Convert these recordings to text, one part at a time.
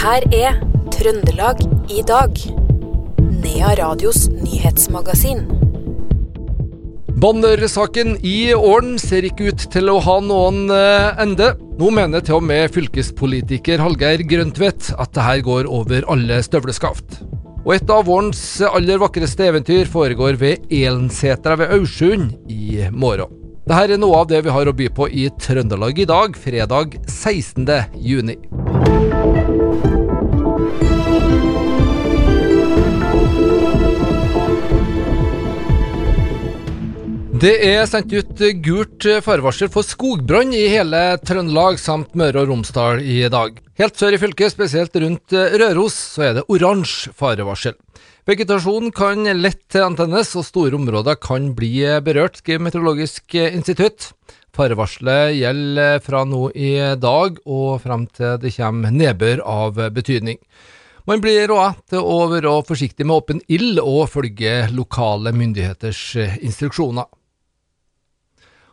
her er Trøndelag i dag. Nea Radios nyhetsmagasin. Bannersaken i Ålen ser ikke ut til å ha noen eh, ende. Nå mener til og med fylkespolitiker Hallgeir Grøntvedt at det her går over alle støvleskaft. Og et av vårens aller vakreste eventyr foregår ved Elensetra ved Aursund i morgen. Dette er noe av det vi har å by på i Trøndelag i dag, fredag 16. Det er sendt ut gult farevarsel for skogbrann i hele Trøndelag samt Møre og Romsdal i dag. Helt sør i fylket, spesielt rundt Røros, så er det oransje farevarsel. Vegetasjonen kan lett antennes, og store områder kan bli berørt, skriver Meteorologisk institutt. Farevarselet gjelder fra nå i dag og frem til det kommer nedbør av betydning. Man blir rådet til å være forsiktig med åpen ild og følge lokale myndigheters instruksjoner.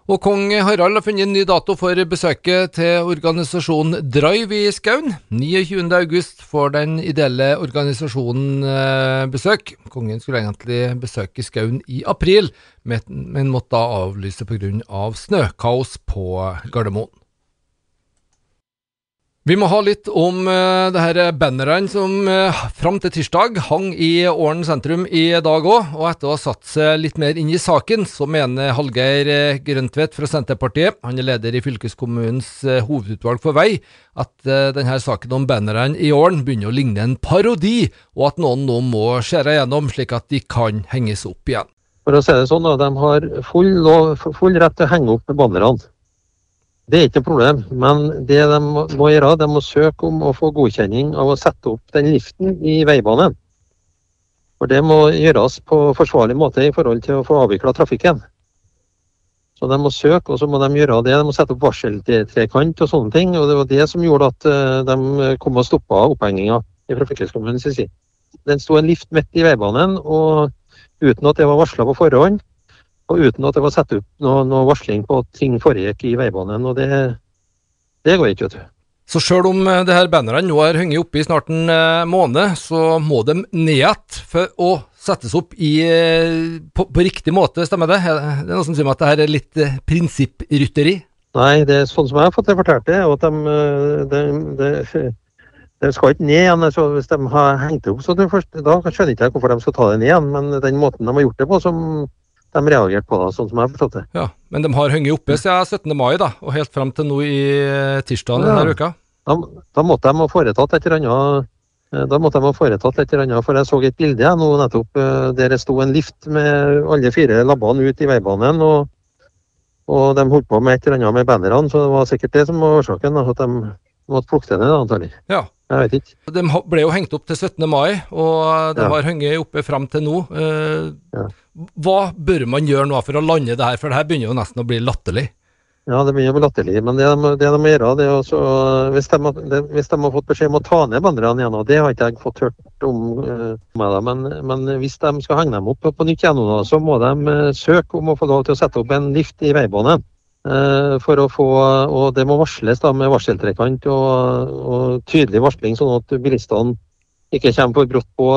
Og kong Harald har funnet en ny dato for besøket til organisasjonen Drive i Skaun. 29. august får den ideelle organisasjonen eh, besøk. Kongen skulle egentlig besøke Skaun i april, men måtte da avlyse pga. Av snøkaos på Gardermoen. Vi må ha litt om uh, det her bannerne som uh, fram til tirsdag hang i Ålen sentrum i dag òg. Og etter å ha satt seg litt mer inn i saken, så mener Hallgeir uh, Grøntvedt fra Senterpartiet, han er leder i fylkeskommunens uh, hovedutvalg for vei, at denne saken om bannerne i Ålen begynner å ligne en parodi, og at noen nå må skjære igjennom slik at de kan henges opp igjen. For å si det sånn, da, De har full, full rett til å henge opp bannerne. Det er ikke noe problem, men det de må gjøre, de må søke om å få godkjenning av å sette opp den liften i veibanen. For det må gjøres på forsvarlig måte i forhold til å få avvikla trafikken. Så de må søke, og så må de gjøre det. De må sette opp varseltrekant og sånne ting. Og det var det som gjorde at de kom og stoppa opphenginga fra fylkeskommunens side. Den sto en lift midt i veibanen, og uten at det var varsla på forhånd, og uten at det var satt opp noe, noe varsling på at ting foregikk i veibanen. Og det, det går ikke, vet du. Så sjøl om det her bannerne nå har hengt oppe i snart en måned, så må de ned igjen for å settes opp i, på, på, riktig måte, stemmer det? Det er noe som sier meg at det her er litt prinsipprytteri? Nei, det er sånn som jeg har fått det fortalt, det, at de, de, de, de skal ikke ned igjen. Altså, hvis de har hengt opp, så det først, da skjønner ikke jeg hvorfor de skal ta det ned igjen. Men den måten de har gjort det på, som de reagerte på det, sånn som jeg forstått det. Ja, Men de har hengt oppe siden 17. mai, da, og helt frem til nå i tirsdag denne ja. uka? Da, da, måtte de ha foretatt et eller annet da måtte de ha foretatt et eller annet, for jeg så et bilde jeg, nå nettopp der det sto en lift med alle fire labbene ut i veibanen. og, og de holdt på med et eller annet med bannerne, så det var sikkert det som var årsaken. At de måtte plukke det ned, antagelig. Ja. Jeg vet ikke. De ble jo hengt opp til 17. mai, og de ja. har hengt oppe frem til nå. Eh, ja. Hva bør man gjøre nå for å lande det her, for det her begynner jo nesten å bli latterlig? Ja, det begynner å bli latterlig. Men det de, det de må gjøre, det er også hvis de, hvis de har fått beskjed om å ta ned bannerne igjen, og det har ikke jeg fått hørt om, uh, men, men, hvis de skal henge dem opp på nytt igjen, så må de uh, søke om å få lov til å sette opp en lift i veibanen. Uh, for å få, og Det må varsles da med varseltrekant og, og tydelig varsling, sånn at bilistene ikke kommer for brått på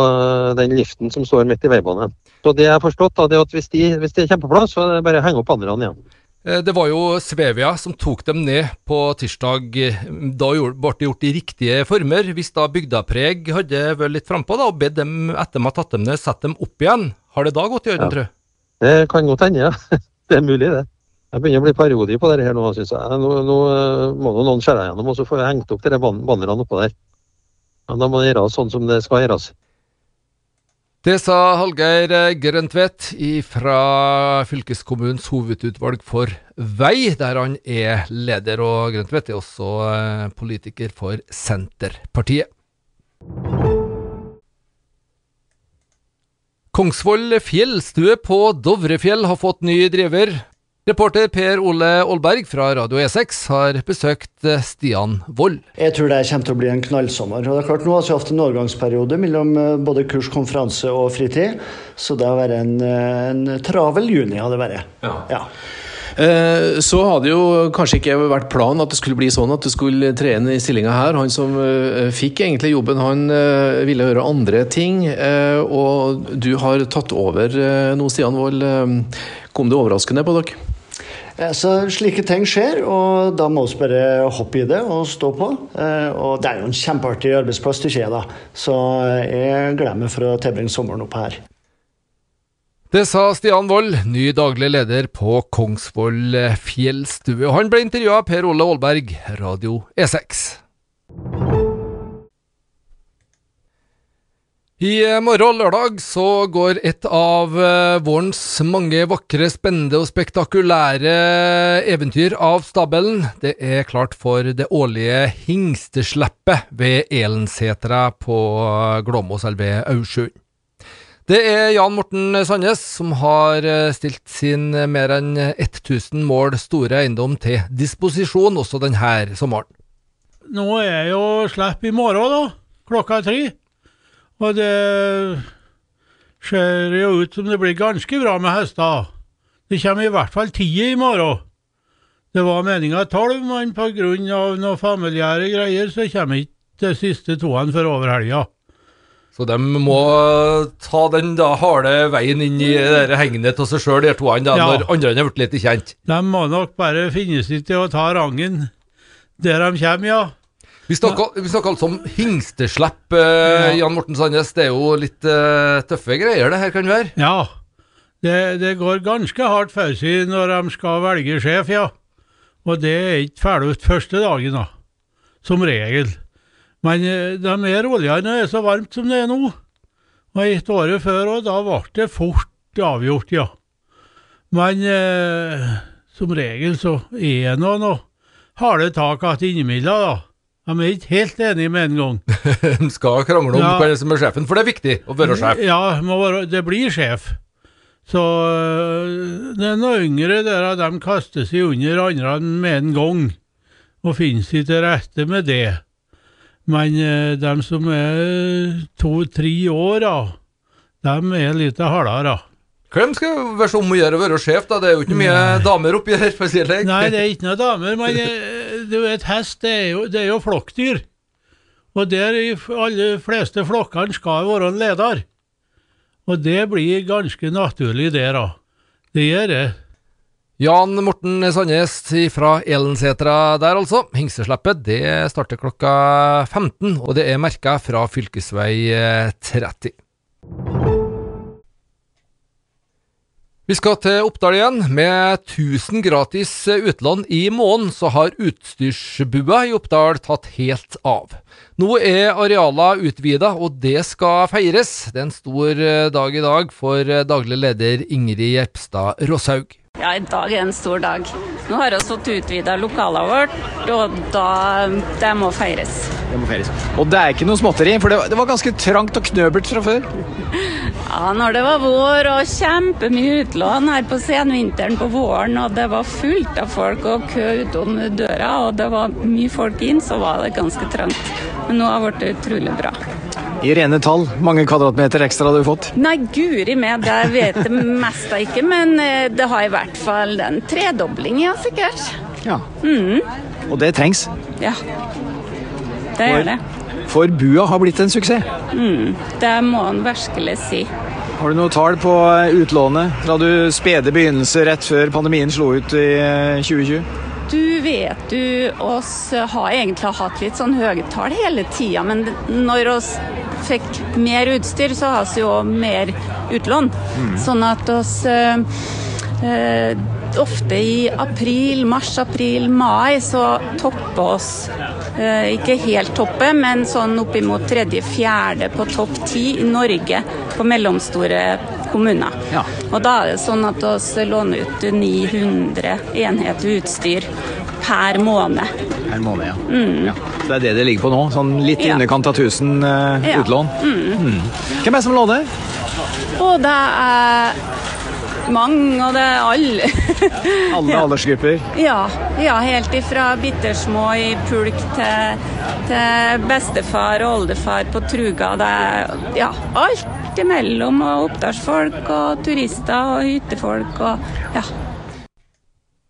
den liften som står midt i veibanen. Så det jeg har forstått, da, det er at hvis de, hvis de kommer på plass, så er det bare å henge opp bannerne igjen. Det var jo Svevia som tok dem ned på tirsdag. Da ble det gjort i riktige former. Hvis da bygdapreg hadde vært litt frampå og bedt dem etter at tatt dem ned, sette dem opp igjen, har det da gått i orden, ja. tror du? Det kan godt hende, ja. Det er mulig, det. Jeg begynner å bli parodi på dette her nå, syns jeg. Nå, nå må noen skjære gjennom og så få hengt opp de bannerne oppå der. Men da må det gjøres sånn som det skal gjøres. Det sa Hallgeir Grøntvedt fra fylkeskommunens hovedutvalg for vei, der han er leder. Og Grøntvedt er også politiker for Senterpartiet. Kongsvoll fjellstue på Dovrefjell har fått ny driver. Reporter Per Ole Aalberg fra Radio E6 har besøkt eh, Stian Wold. Jeg tror det kommer til å bli en knallsommer. og det er klart Nå har vi hatt en overgangsperiode mellom eh, både kurs, konferanse og fritid, så det har vært en, eh, en travel juni. har det vært. Ja. ja. Eh, så hadde jo kanskje ikke vært planen at det skulle bli sånn at du skulle tre inn i stillinga her. Han som fikk egentlig jobben, han ville gjøre andre ting. Og du har tatt over nå, Stian Wold. Kom det overraskende på dere? Så slike ting skjer, og da må vi bare hoppe i det og stå på. Og det er jo en kjempeartig arbeidsplass til Skje, da. Så jeg gleder meg for å tilbringe sommeren oppe her. Det sa Stian Wold, ny daglig leder på Kongsvoll fjellstue. Han ble intervjua av Per Ole Aalberg, Radio E6. I morgen lørdag så går et av eh, vårens mange vakre, spennende og spektakulære eventyr av stabelen. Det er klart for det årlige hingstesleppet ved Elensetra på Glåmos eller ved Aursund. Det er Jan Morten Sandnes som har eh, stilt sin mer enn 1000 mål store eiendom til disposisjon også denne sommeren. Nå er jo slipp i morgen, da. Klokka tre. Og det ser jo ut som det blir ganske bra med hester. Det kommer i hvert fall ti i morgen. Det var meninga tolv, men pga. noen familiære greier så kommer ikke de siste toene før over helga. Så de må ta den da harde veien inn i det hegnet til seg sjøl, de toene, da, ja. når andre har blitt litt kjent. De må nok bare finne seg til å ta rangen der de kommer, ja. Vi snakker, altså om hingsteslepp, eh, Jan Morten Sandnes. Det er jo litt eh, tøffe greier det her kan være? Ja, det, det, går ganske hardt for seg når de skal velge sjef, ja. Og det er ikke ferdig ut første dagen, da. Som regel. Men eh, de er roligere når det er så varmt som det er nå. Og et året før, og da ble det fort avgjort, ja. Men eh, som regel så er det noe harde tak igjen innimellom, da. De er ikke helt enige med en gang. de skal krangle om ja. hvem som er sjefen, for det er viktig å være sjef. Ja, være, det blir sjef. Så er noen yngre der de kaster seg under andre med en gang, og finner seg til rette med det. Men eh, de som er to-tre år, da, de er litt hardere. Hvem skal være så om å gjøre å være sjef, da? Det er jo ikke mye damer oppi her, for å si det Nei, det er ikke noen damer, men eh, du vet, hest det er jo, det er jo flokkdyr. Og der i alle fleste flokkene skal være en leder. Og det blir ganske naturlig der, da. Det gjør det. Jan Morten Sandnes fra Elensetra der, altså. Hingsesleppet det starter klokka 15, og det er merka fra fylkesvei 30. Vi skal til Oppdal igjen. Med 1000 gratis utlån i måneden, så har utstyrsbua i Oppdal tatt helt av. Nå er arealene utvida, og det skal feires. Det er en stor dag i dag for daglig leder Ingrid Jepstad Råshaug. Ja, i dag er en stor dag. Nå har vi fått utvida lokalet vårt, og da det må feires. Det må feires. Og det er ikke noe småtteri, for det var, det var ganske trangt og knøbelt fra før? Ja, når det var vår og kjempemye utlån her på senvinteren på våren, og det var fullt av folk og kø utom døra, og det var mye folk inn, så var det ganske trangt. Men nå har det blitt utrolig bra. I rene tall, mange kvadratmeter ekstra har du fått? Nei, guri meg, det vet jeg mest av ikke. Men eh, det har i hvert fall en tredobling, ja, sikkert. Ja. Mm. Og det trengs? Ja, det gjør det. For bua har blitt en suksess? Mm, det må en virkelig si. Har du noe tall på utlånet fra du spede begynnelse rett før pandemien slo ut i 2020? Eh, du vet du, oss har egentlig hatt litt sånn høye tall hele tida, men når oss fikk mer utstyr, så har vi jo mer utlån. Mm. Sånn at oss eh, eh, ofte i april, mars, april, mai så topper oss eh, ikke helt toppe, men sånn oppimot tredje-fjerde på topp ti i Norge på mellomstore kommuner. Ja. Og da er det sånn at vi låner ut 900 enheter utstyr per måned. Per måned, ja. Mm. ja. Så det er det det ligger på nå? Sånn litt i ja. underkant av 1000 uh, utlån? Mm. Mm. Hvem er det som låner? Og det er mange, og det er alle. alle ja. aldersgrupper? Ja, ja, helt ifra bittersmå i pulk til, til bestefar og oldefar på truga. Det er ja, alt imellom. Og oppdalsfolk og turister og hyttefolk og ja.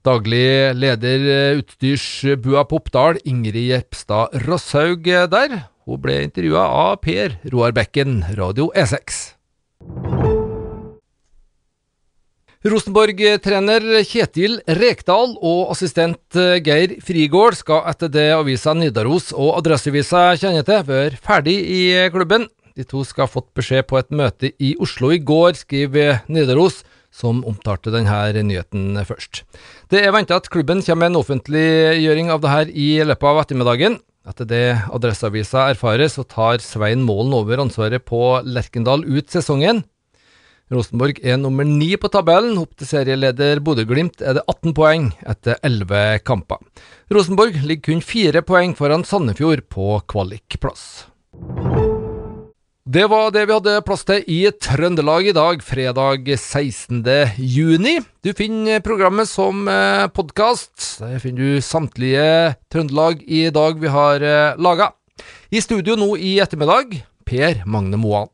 Daglig leder utstyrs utstyrsbua på Oppdal, Ingrid Jepstad Rosshaug, eh, der. Hun ble intervjua av Per Roar Bekken, Radio E6. Rosenborg-trener Kjetil Rekdal og assistent eh, Geir Frigård skal etter det avisa Nidaros og Adresseavisa kjenner til, være ferdig i klubben. De to skal ha fått beskjed på et møte i Oslo i går, skriver Nidaros som omtalte denne nyheten først. Det er venta at klubben kommer med en offentliggjøring av det her i løpet av ettermiddagen. Etter det Adresseavisa erfarer, så tar Svein Målen over ansvaret på Lerkendal ut sesongen. Rosenborg er nummer ni på tabellen. Opp til serieleder Bodø-Glimt er det 18 poeng etter 11 kamper. Rosenborg ligger kun fire poeng foran Sandefjord på kvalikplass. Det var det vi hadde plass til i Trøndelag i dag, fredag 16. juni. Du finner programmet som eh, podkast. Der finner du samtlige Trøndelag i dag vi har eh, laga. I studio nå i ettermiddag, Per Magne Moan.